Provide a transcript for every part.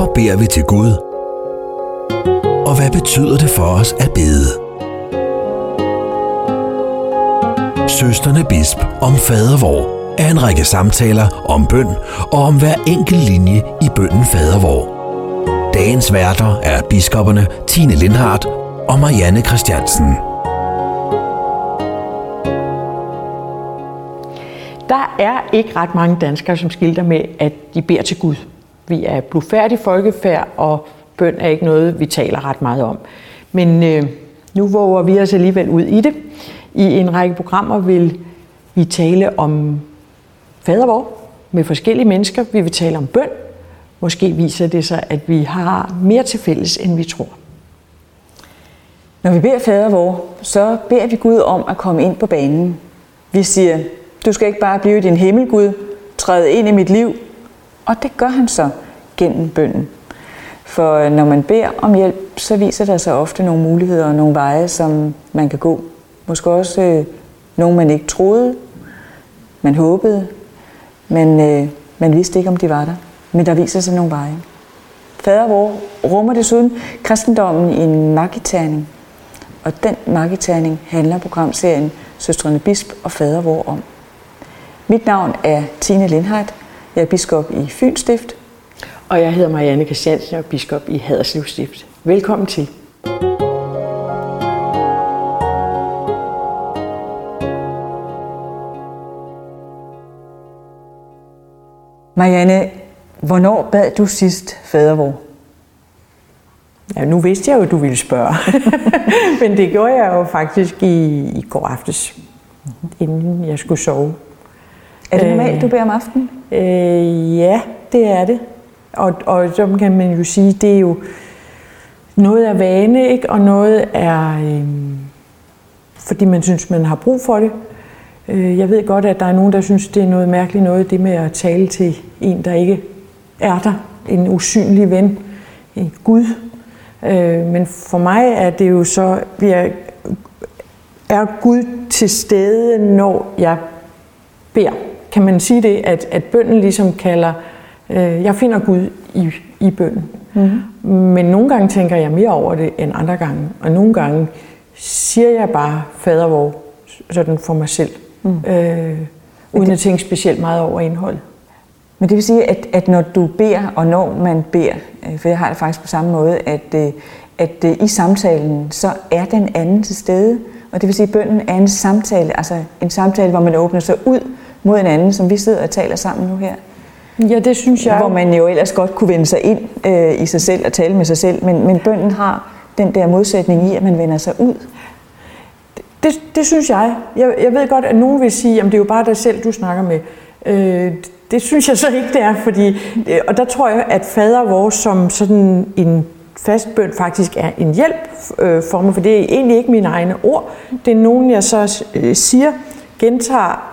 Hvorfor beder vi til Gud? Og hvad betyder det for os at bede? Søsterne Bisp om fadervor er en række samtaler om bøn og om hver enkelt linje i bønnen fadervor. Dagens værter er biskopperne Tine Lindhardt og Marianne Christiansen. Der er ikke ret mange danskere, som skilter med, at de beder til Gud. Vi er blufærdig folkefærd, og bøn er ikke noget, vi taler ret meget om. Men øh, nu våger vi os alligevel ud i det. I en række programmer vil vi tale om fadervor med forskellige mennesker. Vi vil tale om bøn. Måske viser det sig, at vi har mere til fælles, end vi tror. Når vi beder fadervor, så beder vi Gud om at komme ind på banen. Vi siger, du skal ikke bare blive din himmel, Gud, træde ind i mit liv. Og det gør han så gennem bønnen. For øh, når man beder om hjælp, så viser der sig ofte nogle muligheder og nogle veje, som man kan gå. Måske også øh, nogle, man ikke troede, man håbede, men øh, man vidste ikke, om de var der. Men der viser sig nogle veje. Fader vor rummer desuden kristendommen i en magiterning. Og den magiterning handler programserien Søstrene Bisp og Fader vor om. Mit navn er Tine Lindhardt. Jeg er biskop i Fyns Stift. Og jeg hedder Marianne Christiansen og er biskop i Haderslev Stift. Velkommen til. Marianne, hvornår bad du sidst fadervor? Ja, nu vidste jeg jo, at du ville spørge. Men det gjorde jeg jo faktisk i, i går aftes, inden jeg skulle sove. Er det normalt, du beder om aftenen? Øh, ja, det er det. Og, og så kan man jo sige, det er jo noget af vane, ikke? og noget er, øh, fordi man synes, man har brug for det. Øh, jeg ved godt, at der er nogen, der synes, det er noget mærkeligt noget, det med at tale til en, der ikke er der. En usynlig ven. En Gud. Øh, men for mig er det jo så, jeg er Gud til stede, når jeg beder. Kan man sige det, at, at bønden ligesom kalder, øh, jeg finder Gud i, i bønden. Mm-hmm. Men nogle gange tænker jeg mere over det end andre gange. Og nogle gange siger jeg bare fadervor sådan for mig selv. Mm. Øh, uden det, at tænke specielt meget over indholdet. Men det vil sige, at, at når du beder, og når man beder, øh, for jeg har det faktisk på samme måde, at, øh, at øh, i samtalen, så er den anden til stede. Og det vil sige, at bønden er en samtale, altså en samtale, hvor man åbner sig ud mod en anden, som vi sidder og taler sammen nu her. Ja, det synes jeg. Hvor man jo ellers godt kunne vende sig ind øh, i sig selv og tale med sig selv, men, men bønden har den der modsætning i, at man vender sig ud. Det, det synes jeg. jeg. Jeg ved godt, at nogen vil sige, at det er jo bare dig selv, du snakker med. Øh, det synes jeg så ikke, det er, fordi, øh, og der tror jeg, at fader vores som sådan en fast bøn faktisk er en hjælp øh, for mig, for det er egentlig ikke mine egne ord. Det er nogen, jeg så øh, siger, gentager.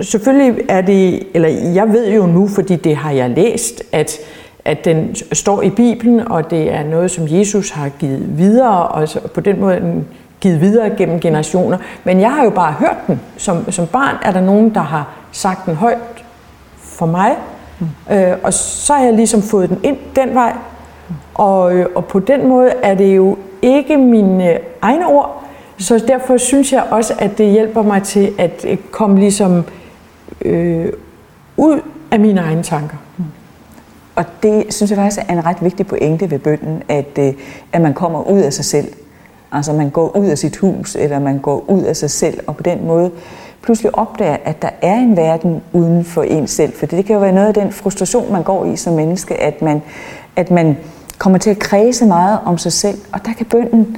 Selvfølgelig er det, eller jeg ved jo nu, fordi det har jeg læst, at, at den står i Bibelen, og det er noget, som Jesus har givet videre, og på den måde givet videre gennem generationer. Men jeg har jo bare hørt den. Som, som barn er der nogen, der har sagt den højt for mig, mm. øh, og så har jeg ligesom fået den ind den vej. Og, øh, og på den måde er det jo ikke mine egne ord, så derfor synes jeg også, at det hjælper mig til at øh, komme ligesom øh, ud af mine egne tanker. Og det synes jeg faktisk er en ret vigtig pointe ved bønden, at, øh, at man kommer ud af sig selv. Altså man går ud af sit hus, eller man går ud af sig selv, og på den måde pludselig opdager, at der er en verden uden for en selv. For det kan jo være noget af den frustration, man går i som menneske, at man, at man kommer til at kredse meget om sig selv. Og der kan bønden,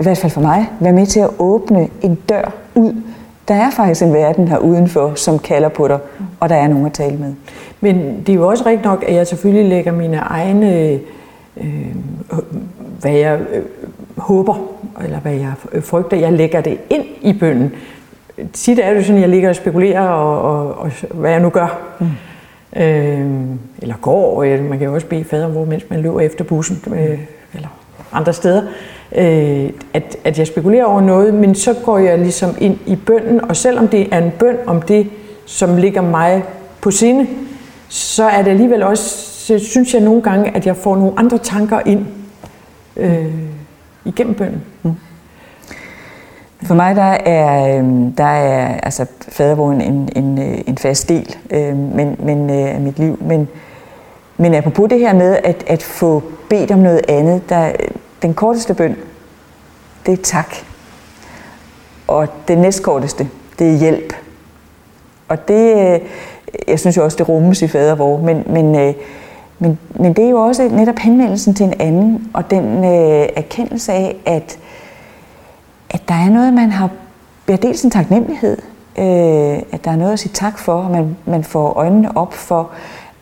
i hvert fald for mig, være med til at åbne en dør ud. Der er faktisk en verden her udenfor, som kalder på dig, og der er nogen at tale med. Men det er jo også rigtigt nok, at jeg selvfølgelig lægger mine egne, øh, hvad jeg øh, håber, eller hvad jeg frygter, jeg lægger det ind i bønden. Tit er det sådan, at jeg ligger og spekulerer, og, og, og hvad jeg nu gør. Mm. Øh, eller går, man kan jo også bede fader, hvor mens man løber efter bussen, øh, eller andre steder. Øh, Øh, at, at jeg spekulerer over noget, men så går jeg ligesom ind i bønden, og selvom det er en bøn om det, som ligger mig på sinde, så er det alligevel også så synes jeg nogle gange, at jeg får nogle andre tanker ind øh, igennem bønden. Mm. For mig der er, øhm, der er altså fadervågen en, en, øh, en fast del øh, men, men, øh, af mit liv. Men, men apropos det her med at, at få bedt om noget andet, der, den korteste bøn, det er tak. Og den næstkorteste, det er hjælp. Og det, øh, jeg synes jo også, det rummes i fadervor, men, men, øh, men, men det er jo også netop henvendelsen til en anden, og den øh, erkendelse af, at, at der er noget, man har, ja, dels en taknemmelighed, øh, at der er noget at sige tak for, og man, man får øjnene op for,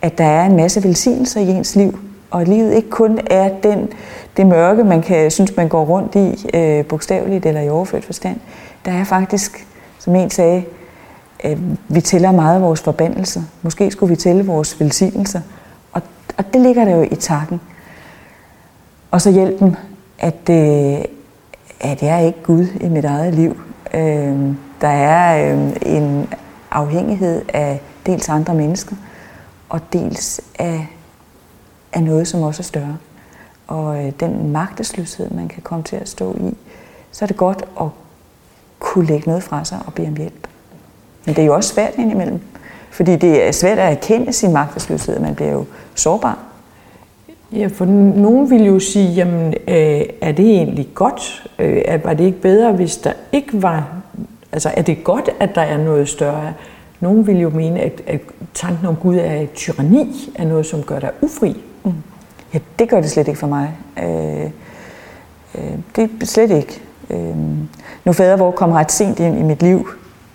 at der er en masse velsignelser i ens liv, og at livet ikke kun er den, det mørke, man kan synes, man går rundt i, øh, bogstaveligt eller i overført forstand. Der er faktisk, som en sagde, øh, vi tæller meget vores forbandelser. Måske skulle vi tælle vores velsignelser. Og, og det ligger der jo i takken. Og så hjælpen, at, øh, at jeg er ikke Gud i mit eget liv. Øh, der er øh, en afhængighed af dels andre mennesker, og dels af, af noget, som også er større. Og øh, den magtesløshed, man kan komme til at stå i, så er det godt at kunne lægge noget fra sig og bede om hjælp. Men det er jo også svært indimellem. Fordi det er svært at erkende sin magtesløshed, man bliver jo sårbar. Ja, for nogen vil jo sige, jamen, øh, er det egentlig godt? Øh, var det ikke bedre, hvis der ikke var... Altså, er det godt, at der er noget større? Nogen vil jo mene, at, at tanken om Gud er et tyranni, er noget, som gør dig ufri. Ja, det gør det slet ikke for mig. Øh, øh, det er slet ikke. Øh, nu fader hvor kom ret sent ind i mit liv.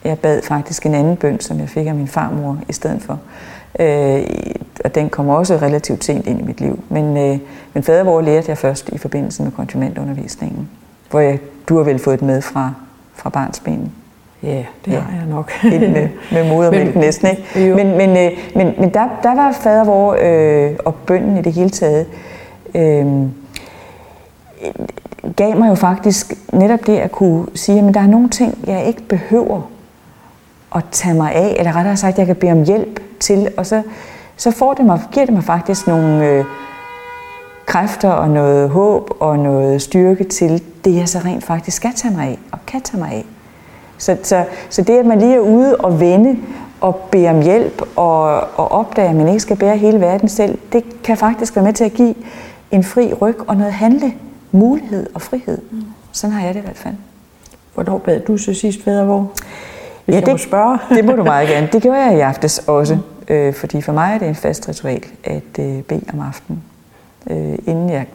Jeg bad faktisk en anden bøn, som jeg fik af min farmor i stedet for. Øh, og den kom også relativt sent ind i mit liv. Men, øh, men fadervor lærte jeg først i forbindelse med konfirmandundervisningen, hvor jeg, du har vel fået det med fra, fra barnsbenen. Ja, det ja. har jeg nok. med, med modermælk næsten, ikke? Men, men, øh, men, men der, der var fadervor øh, og bønden i det hele taget øh, gav mig jo faktisk netop det at kunne sige, at der er nogle ting, jeg ikke behøver at tage mig af, eller rettere sagt, jeg kan bede om hjælp til, og så, så får det mig, giver det mig faktisk nogle øh, kræfter og noget håb og noget styrke til det, jeg så rent faktisk skal tage mig af og kan tage mig af. Så, så, så det, at man lige er ude og vende og bede om hjælp og, og opdage, at man ikke skal bære hele verden selv, det kan faktisk være med til at give en fri ryg og noget handle, mulighed og frihed. Mm. Sådan har jeg det i hvert fald. Hvornår bad du så sidst fadervor? Hvis ja, det, må spørge. det må du meget gerne. Det gjorde jeg i aftes også, mm. øh, fordi for mig er det en fast ritual at øh, bede om aftenen, øh, inden jeg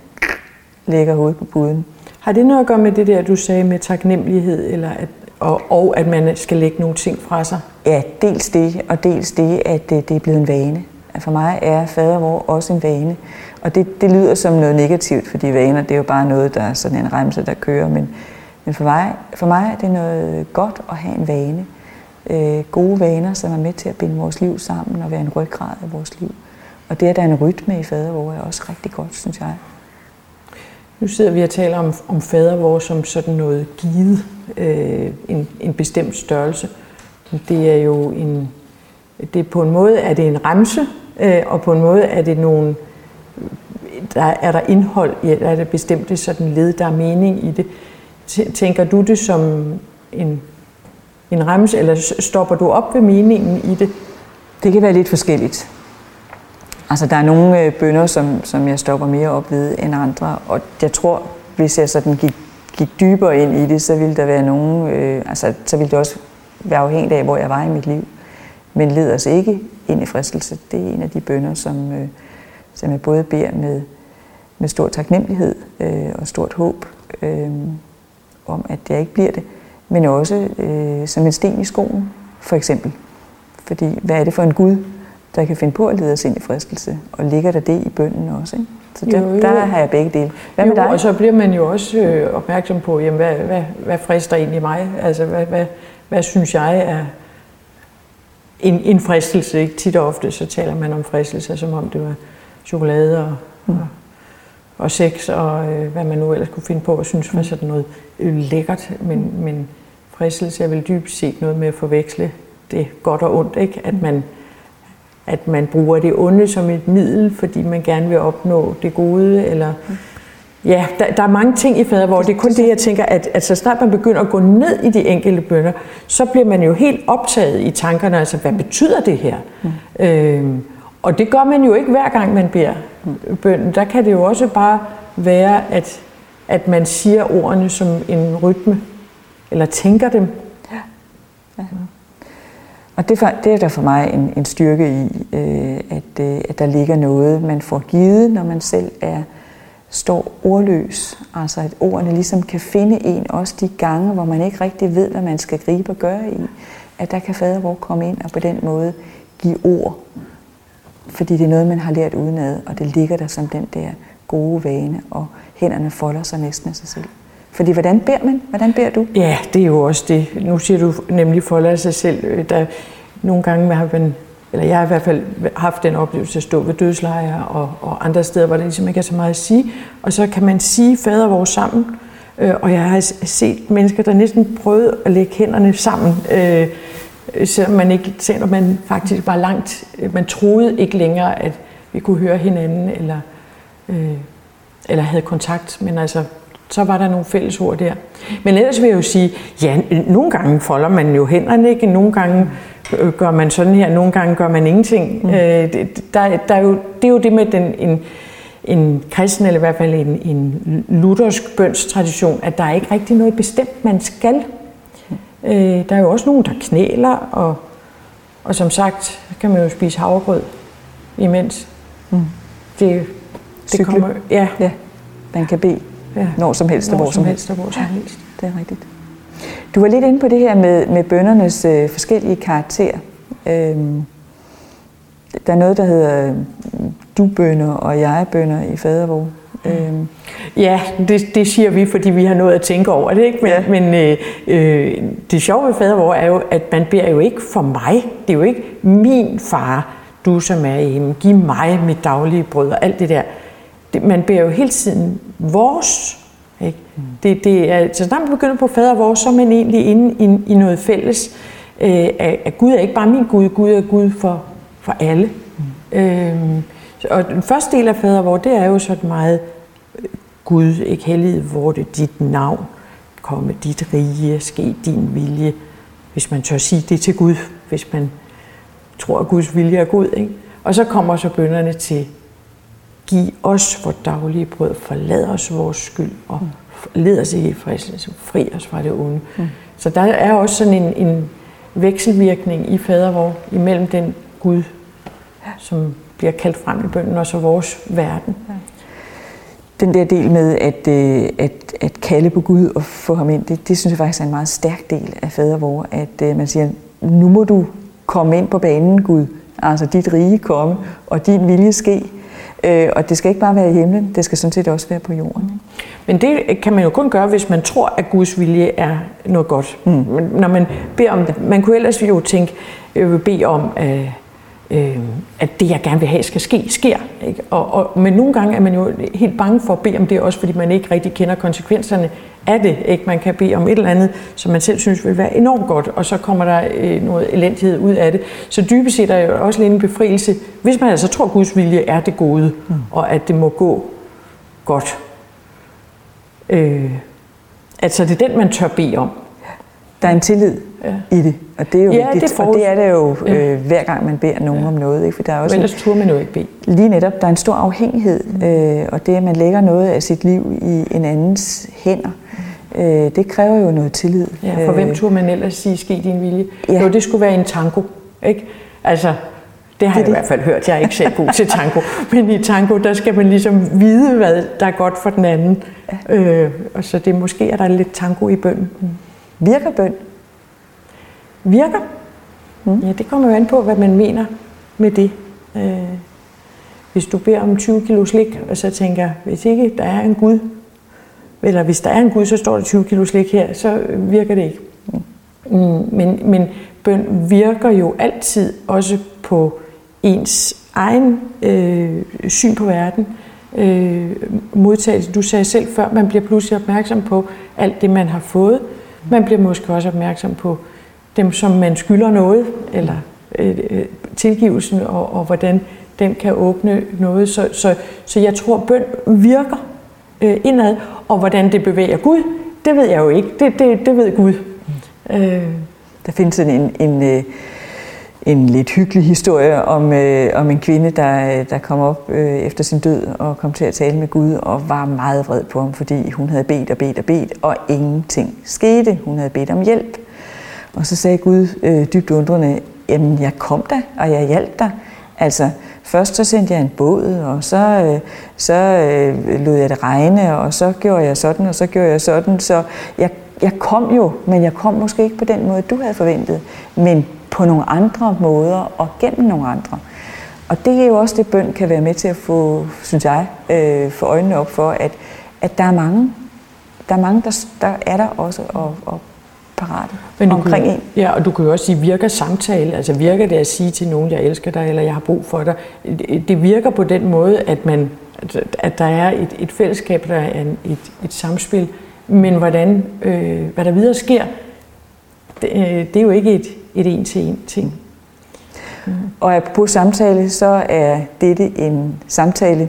lægger hovedet på puden. Har det noget at gøre med det der, du sagde med taknemmelighed, eller at, og, og at man skal lægge nogle ting fra sig? Ja, dels det, og dels det, at det, det er blevet en vane. For mig er fadervor også en vane. Og det, det lyder som noget negativt, fordi vaner, det er jo bare noget, der er sådan en remse, der kører. Men, men for, mig, for mig er det noget godt at have en vane. Øh, gode vaner, som er med til at binde vores liv sammen og være en ryggrad af vores liv. Og det, at der er en rytme i fadervor, er også rigtig godt, synes jeg. Nu sidder vi og taler om, om fadervor som sådan noget givet, øh, en, en bestemt størrelse. Det er jo en, det er på en måde er det en remse, øh, og på en måde er det nogle, der er der indhold i, der er det bestemte sådan led, der er mening i det. Tænker du det som en, en remse, eller stopper du op ved meningen i det? Det kan være lidt forskelligt. Altså, der er nogle øh, bønder, som, som jeg stopper mere op ved end andre, og jeg tror, hvis jeg sådan gik, gik dybere ind i det, så ville der være nogen, øh, altså, så ville det også være afhængigt af, hvor jeg var i mit liv. Men led os ikke ind i fristelse. Det er en af de bønder, som, øh, som jeg både beder med, med stor taknemmelighed øh, og stort håb øh, om, at jeg ikke bliver det, men også øh, som en sten i skoen, for eksempel. Fordi hvad er det for en Gud, der kan finde på at lede os ind i fristelse, og ligger der det i bønden også, ikke? Så der, jo, jo. der har jeg begge dele. Hvad med jo, dig? og så bliver man jo også øh, opmærksom på, jamen, hvad, hvad, hvad frister egentlig mig? Altså, hvad, hvad, hvad synes jeg er en, en fristelse? Ikke? Tit og ofte så taler man om fristelse, som om det var chokolade og, mm. og, og sex, og øh, hvad man nu ellers kunne finde på, og synes var sådan noget øh, lækkert. Men, men fristelse er vel dybest set noget med at forveksle det godt og ondt, ikke? At man at man bruger det onde som et middel, fordi man gerne vil opnå det gode, eller... Mm. Ja, der, der er mange ting i fader, hvor det er kun det, jeg tænker, at, at så snart man begynder at gå ned i de enkelte bønder, så bliver man jo helt optaget i tankerne, altså hvad betyder det her? Mm. Øhm, og det gør man jo ikke hver gang, man beder mm. bønden. Der kan det jo også bare være, at, at man siger ordene som en rytme, eller tænker dem. Ja. ja. Og det, for, det er der for mig en, en styrke i, øh, at, øh, at der ligger noget, man får givet, når man selv er står ordløs. Altså at ordene ligesom kan finde en, også de gange, hvor man ikke rigtig ved, hvad man skal gribe og gøre i. At der kan fadervor komme ind og på den måde give ord. Fordi det er noget, man har lært udenad, og det ligger der som den der gode vane, og hænderne folder sig næsten af sig selv. Fordi hvordan beder man? Hvordan beder du? Ja, det er jo også det. Nu siger du nemlig folder sig selv. Øh, der, nogle gange har man eller jeg har i hvert fald haft den oplevelse at stå ved dødslejre og, og andre steder, hvor der ligesom ikke er så meget at sige. Og så kan man sige fader vores sammen. Øh, og jeg har set mennesker, der næsten prøvede at lægge hænderne sammen, øh, selvom man ikke, selvom man faktisk var langt, øh, man troede ikke længere, at vi kunne høre hinanden, eller, øh, eller havde kontakt. Men altså, så var der nogle fælles ord der. Men ellers vil jeg jo sige, ja, nogle gange folder man jo hænderne, ikke? Nogle gange Øh, gør man sådan her, nogle gange gør man ingenting. Mm. Øh, der, der er jo, det er jo det med den, en, en kristen, eller i hvert fald en, en luthersk bønstradition, at der er ikke rigtig noget bestemt, man skal. Øh, der er jo også nogen, der knæler, og, og som sagt, kan man jo spise havregrød imens. Mm. Det, det kommer, ja. ja. Man kan bede ja. når som helst og hvor som helst. Og hvor som helst. Ja, det er rigtigt. Du var lidt inde på det her med, med bøndernes øh, forskellige karakterer. Øhm, der er noget, der hedder øh, du-bønder og jeg-bønder i fadervor. Øhm. Ja, det, det siger vi, fordi vi har noget at tænke over det. Ikke? Men, ja. men øh, øh, det sjove ved fadervor er jo, at man beder jo ikke for mig. Det er jo ikke min far, du som er hjemme. Giv mig mit daglige brød og alt det der. Det, man beder jo hele tiden vores ikke? Mm. Det, det er, så snart man begynder på fader hvor, så er man egentlig inde i, i noget fælles. Øh, at, at Gud er ikke bare min Gud, Gud er Gud for, for alle. Mm. Øh, og den første del af fader hvor, det er jo sådan meget øh, Gud, ikke hellig, hvor det er dit navn, komme dit rige, ske din vilje. Hvis man tør sige det til Gud, hvis man tror, at Guds vilje er god. Ikke? Og så kommer så bønderne til Giv os vores daglige brød, forlad os vores skyld, og led os ikke i fristelse, fri os fra det onde. Mm. Så der er også sådan en, en vekselvirkning i fadervor imellem den Gud, som bliver kaldt frem i bønden, og så vores verden. Ja. Den der del med at, øh, at, at kalde på Gud og få ham ind, det, det synes jeg faktisk er en meget stærk del af fadervor, at øh, man siger, nu må du komme ind på banen, Gud. Altså dit rige komme, og din vilje ske. Øh, og det skal ikke bare være i himlen, det skal sådan set også være på jorden. Men det kan man jo kun gøre, hvis man tror, at Guds vilje er noget godt. Mm. Men når man beder om det, man kunne ellers jo tænke, øh, bede om, øh, øh, at det, jeg gerne vil have, skal ske, sker. Ikke? Og, og, men nogle gange er man jo helt bange for at bede om det, også fordi man ikke rigtig kender konsekvenserne af det. Ikke? Man kan bede om et eller andet, som man selv synes vil være enormt godt, og så kommer der øh, noget elendighed ud af det. Så dybest set er jo også lidt en befrielse, hvis man altså tror, at Guds vilje er det gode, mm. og at det må gå godt. Øh, altså det er den, man tør bede om. Der er en tillid ja. i det, og det er jo ja, vigtigt, det og det er det jo øh, hver gang man beder nogen ja. om noget. Ikke? For der er også Men ellers turde man jo ikke bede. Lige netop, der er en stor afhængighed, mm. øh, og det at man lægger noget af sit liv i en andens hænder, øh, det kræver jo noget tillid. Ja, for hvem øh, turde man ellers sige, ske din vilje? Ja. Jo, det skulle være en tango, ikke? Altså, det har det jeg det. i hvert fald hørt. Jeg er ikke selv god til tango. Men i tango, der skal man ligesom vide, hvad der er godt for den anden. Ja. Øh, og så det måske er der lidt tango i bøn. Virker bøn? Virker? Mm. Ja, det kommer jo an på, hvad man mener med det. Øh, hvis du beder om 20 kilo slik, og så tænker, hvis ikke der er en Gud, eller hvis der er en Gud, så står der 20 kilo slik her, så virker det ikke. Mm. Men, men bøn virker jo altid også på ens egen øh, syn på verden. Øh, modtagelse. Du sagde selv før, man bliver pludselig opmærksom på alt det, man har fået. Man bliver måske også opmærksom på dem, som man skylder noget, eller øh, øh tilgivelsen, og, og hvordan den kan åbne noget. Så, så, så jeg tror, bøn virker øh, indad, og hvordan det bevæger Gud, det ved jeg jo ikke. Det, det, det ved Gud. Mm. Øh. Der findes en, en, en, en lidt hyggelig historie om, øh, om en kvinde, der, øh, der kom op øh, efter sin død og kom til at tale med Gud og var meget vred på ham, fordi hun havde bedt og bedt og bedt, og ingenting skete. Hun havde bedt om hjælp. Og så sagde Gud øh, dybt undrende, jamen jeg kom da, og jeg hjalp dig. Altså, først så sendte jeg en båd, og så, øh, så øh, lod jeg det regne, og så gjorde jeg sådan, og så gjorde jeg sådan. Så jeg, jeg kom jo, men jeg kom måske ikke på den måde, du havde forventet, men på nogle andre måder og gennem nogle andre. Og det er jo også det, bøn kan være med til at få, synes jeg, øh, få øjnene op for, at, at der er mange, der er mange, der, der er der også og, og parate Men omkring kan, en. Ja, og du kan jo også sige, virker samtale, altså virker det at sige til nogen, jeg elsker dig, eller jeg har brug for dig, det virker på den måde, at, man, at der er et, et fællesskab, der er en, et, et samspil, men hvordan, øh, hvad der videre sker, det, øh, det er jo ikke et, et en-til-en ting. Mm. Og på samtale, så er dette en samtale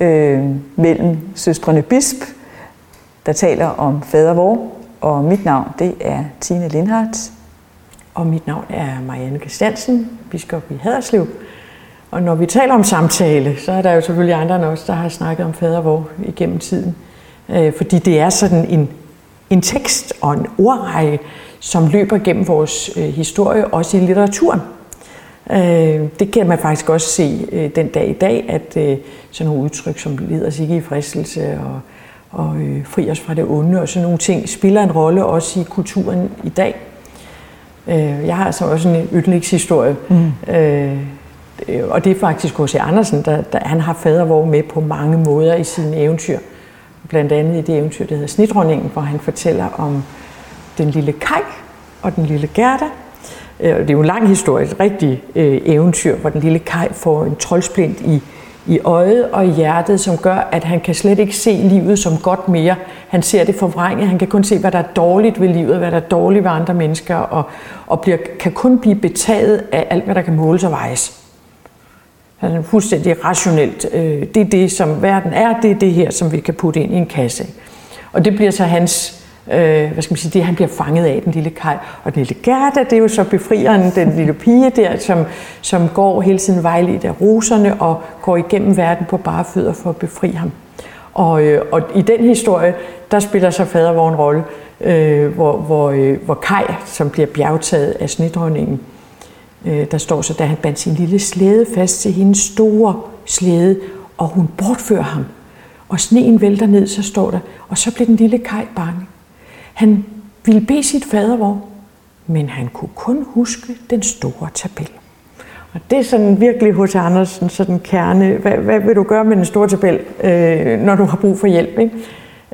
øh, mellem søstrene Bisp, der taler om fader vor, og mit navn det er Tine Lindhardt. Og mit navn er Marianne Christiansen, biskop i Haderslev. Og når vi taler om samtale, så er der jo selvfølgelig andre end os, der har snakket om fadervor igennem tiden. Øh, fordi det er sådan en, en tekst og en ordrække, som løber gennem vores øh, historie, også i litteraturen. Øh, det kan man faktisk også se øh, den dag i dag, at øh, sådan nogle udtryk som leder sig ikke i fristelse og, og øh, fri os fra det onde og sådan nogle ting, spiller en rolle også i kulturen i dag. Øh, jeg har altså også en yndlingshistorie, mm. øh, og det er faktisk H.C. Andersen, der, der han har fadervor med på mange måder i sine eventyr. Blandt andet i det eventyr, der hedder Snidronningen, hvor han fortæller om den lille Kai og den lille Gerda. Øh, det er jo en lang historie, et rigtigt øh, eventyr, hvor den lille Kai får en troldsplint i, i øjet og i hjertet, som gør, at han kan slet ikke se livet som godt mere. Han ser det forvrænget, han kan kun se, hvad der er dårligt ved livet, hvad der er dårligt ved andre mennesker, og, og bliver, kan kun blive betaget af alt, hvad der kan måles og vejes. Han er fuldstændig rationelt. Øh, det er det, som verden er, det er det her, som vi kan putte ind i en kasse. Og det bliver så hans øh, hvad skal man sige, det han bliver fanget af, den lille Kai. Og den lille Gerda, det er jo så befrieren, den lille pige der, som, som går hele tiden vejledt af roserne og går igennem verden på bare fødder for at befri ham. Og, øh, og i den historie, der spiller så fadervogn en rolle, øh, hvor, hvor, øh, hvor Kai, som bliver bjergtaget af snedronningen, øh, der står så, da han bandt sin lille slæde fast til hendes store slæde, og hun bortfører ham. Og sneen vælter ned, så står der, og så bliver den lille Kai bange. Han ville bede sit fadervor, men han kunne kun huske den store tabel. Og det er sådan virkelig hos Andersen, sådan kerne. Hvad, hvad vil du gøre med den store tabel, øh, når du har brug for hjælp? Ikke?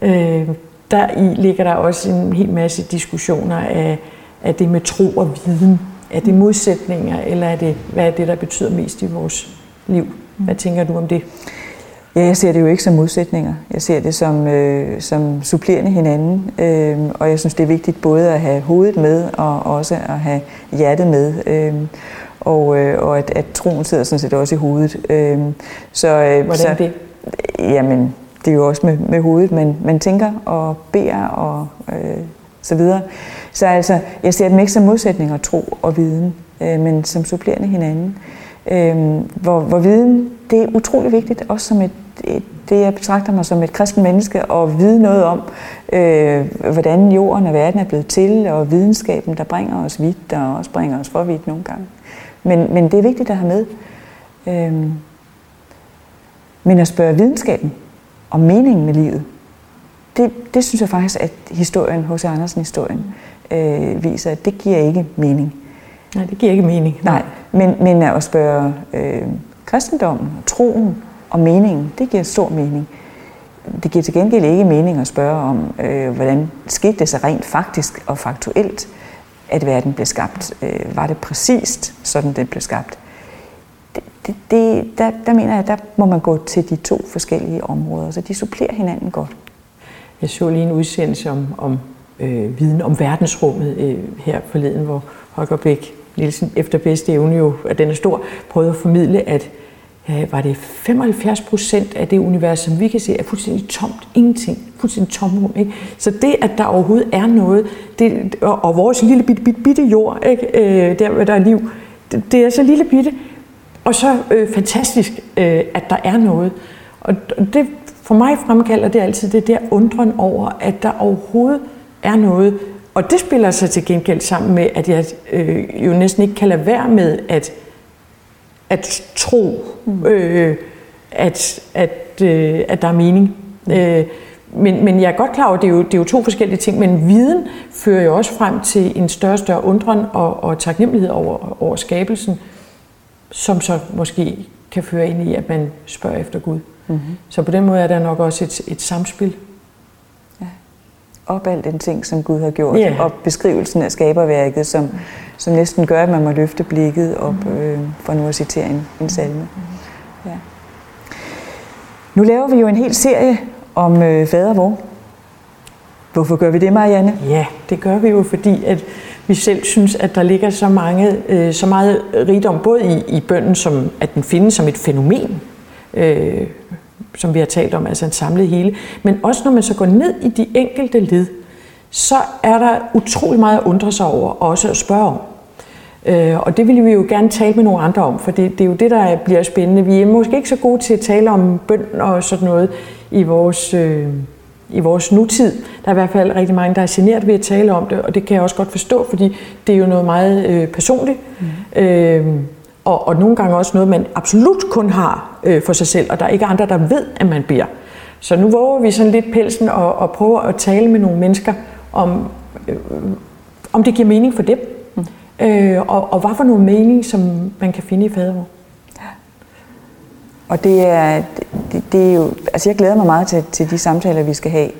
Øh, der i ligger der også en hel masse diskussioner af, af det med tro og viden. Er det modsætninger, eller er det, hvad er det, der betyder mest i vores liv? Hvad tænker du om det? Ja, jeg ser det jo ikke som modsætninger. Jeg ser det som, øh, som supplerende hinanden. Øh, og jeg synes, det er vigtigt både at have hovedet med og også at have hjertet med. Øh, og, øh, og at, at troen sidder sådan set også i hovedet. Øh, så, øh, Hvordan så, det? Jamen, det er jo også med, med hovedet. Man, man tænker og beder og øh, så videre. Så altså, jeg ser dem ikke som modsætninger, tro og viden, øh, men som supplerende hinanden. Øh, hvor, hvor viden, det er utrolig vigtigt, også som et det, jeg betragter mig som et kristen menneske, og vide noget om, øh, hvordan jorden og verden er blevet til, og videnskaben, der bringer os vidt, og også bringer os for vidt nogle gange. Men, men det er vigtigt at have med. Øh, men at spørge videnskaben om meningen med livet, det, det synes jeg faktisk, at historien, hos Andersen-historien, øh, viser, at det giver ikke mening. Nej, det giver ikke mening. Nej, men, men at spørge øh, kristendommen og troen og meningen, det giver stor mening. Det giver til gengæld ikke mening at spørge om, øh, hvordan skete det så rent faktisk og faktuelt, at verden blev skabt. Øh, var det præcist, sådan den blev skabt? Det, det, det, der, der mener jeg, der må man gå til de to forskellige områder, så de supplerer hinanden godt. Jeg så lige en udsendelse om, om øh, viden om verdensrummet øh, her forleden, hvor Holger Bæk Nielsen efter bedste evne jo, at den er stor, prøvede at formidle, at øh, var det 75 procent af det univers, som vi kan se, er fuldstændig tomt. Ingenting. Fuldstændig tomrum. Ikke? Så det, at der overhovedet er noget, det, og, og vores lille bitte, bitte, bitte jord, ikke? Øh, der hvor der er liv, det, det er så lille bitte, og så øh, fantastisk, øh, at der er noget. Og det for mig fremkalder det altid det der undren over, at der overhovedet er noget. Og det spiller sig til gengæld sammen med, at jeg øh, jo næsten ikke kan lade være med at, at tro, øh, at, at, øh, at der er mening. Mm. Øh, men, men jeg er godt klar over, at det er, jo, det er jo to forskellige ting, men viden fører jo også frem til en større og større undren og, og taknemmelighed over, over skabelsen, som så måske kan føre ind i, at man spørger efter Gud. Mm-hmm. Så på den måde er der nok også et, et samspil. Op alt den ting, som Gud har gjort, yeah. og beskrivelsen af skaberværket, som, som næsten gør, at man må løfte blikket op, mm-hmm. øh, for nu at citere en, en salme. Mm-hmm. Ja. Nu laver vi jo en hel serie om øh, fader vor. Hvorfor gør vi det, Marianne? Ja, det gør vi jo, fordi at vi selv synes, at der ligger så, mange, øh, så meget rigdom, både i, i bønden, som at den findes som et fænomen, øh, som vi har talt om, altså en samlet hele. Men også når man så går ned i de enkelte led, så er der utrolig meget at undre sig over, og også at spørge om. Øh, og det vil vi jo gerne tale med nogle andre om, for det, det er jo det, der bliver spændende. Vi er måske ikke så gode til at tale om bøn og sådan noget i vores, øh, i vores nutid. Der er i hvert fald rigtig mange, der er generet ved at tale om det, og det kan jeg også godt forstå, fordi det er jo noget meget øh, personligt. Mm. Øh, og, og nogle gange også noget, man absolut kun har øh, for sig selv, og der er ikke andre, der ved, at man beder. Så nu våger vi sådan lidt pelsen og, og prøver at tale med nogle mennesker om, øh, om det giver mening for dem, mm. øh, og, og hvad for nogle mening, som man kan finde i fadervor. Og det er, det, det er jo, altså jeg glæder mig meget til, til de samtaler, vi skal have,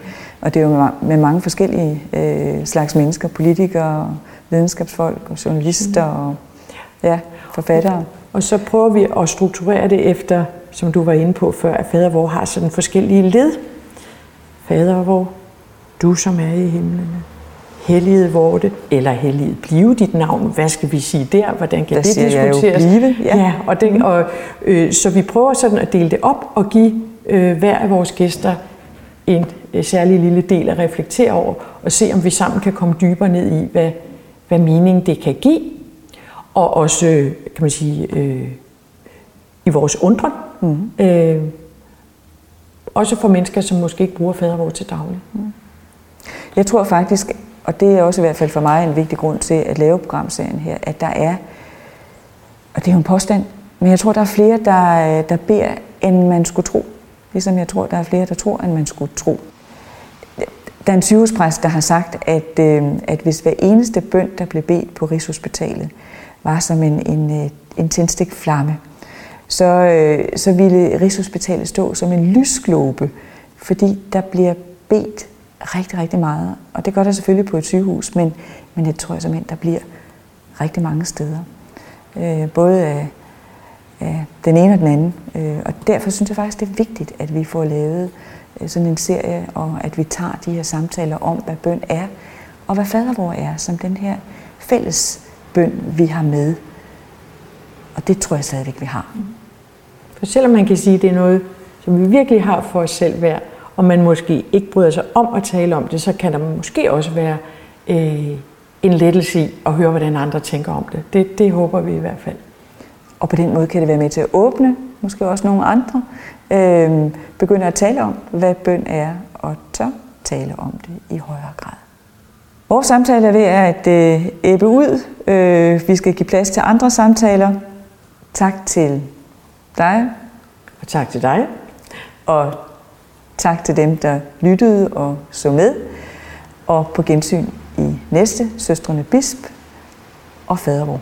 og det er jo med, med mange forskellige øh, slags mennesker, politikere, videnskabsfolk og journalister mm. og ja, forfattere. Og så prøver vi at strukturere det efter, som du var inde på før, at fader vor har sådan forskellige led. Fader vor, du som er i himlene. Helliget vorte, eller helliget blive dit navn. Hvad skal vi sige der? Hvordan kan der det diskuteres? Jeg jo blive, ja. ja og det, og, øh, så vi prøver sådan at dele det op og give øh, hver af vores gæster en øh, særlig lille del at reflektere over, og se om vi sammen kan komme dybere ned i, hvad, hvad mening det kan give, og også, kan man sige, øh, i vores undren. Mm. Øh, også for mennesker, som måske ikke bruger fadervor til daglig. Mm. Jeg tror faktisk, og det er også i hvert fald for mig en vigtig grund til at lave programserien her, at der er, og det er jo en påstand, men jeg tror, der er flere, der, der beder, end man skulle tro. Ligesom jeg tror, der er flere, der tror, end man skulle tro. Der er en sygehuspræst, der har sagt, at, øh, at hvis hver eneste bøn, der blev bedt på Rigshospitalet, var som en, en, øh, en tændstikflamme, så, øh, så ville Rigshospitalet stå som en lysglobe, fordi der bliver bedt rigtig, rigtig meget. Og det gør der selvfølgelig på et sygehus, men, men det tror jeg simpelthen, der bliver rigtig mange steder. Øh, både af, af den ene og den anden. Øh, og derfor synes jeg faktisk, det er vigtigt, at vi får lavet øh, sådan en serie, og at vi tager de her samtaler om, hvad bøn er, og hvad fadervor er, som den her fælles bøn, vi har med. Og det tror jeg stadigvæk, vi har. For selvom man kan sige, at det er noget, som vi virkelig har for os selv værd, og man måske ikke bryder sig om at tale om det, så kan der måske også være øh, en lettelse i at høre, hvordan andre tænker om det. det. Det håber vi i hvert fald. Og på den måde kan det være med til at åbne, måske også nogle andre, øh, begynder at tale om, hvad bøn er, og tør tale om det i højere grad. Vores samtale er ved at øh, æbbe ud. Øh, vi skal give plads til andre samtaler. Tak til dig. Og tak til dig. Og tak til dem, der lyttede og så med. Og på gensyn i næste Søstrene Bisp og Fadervor.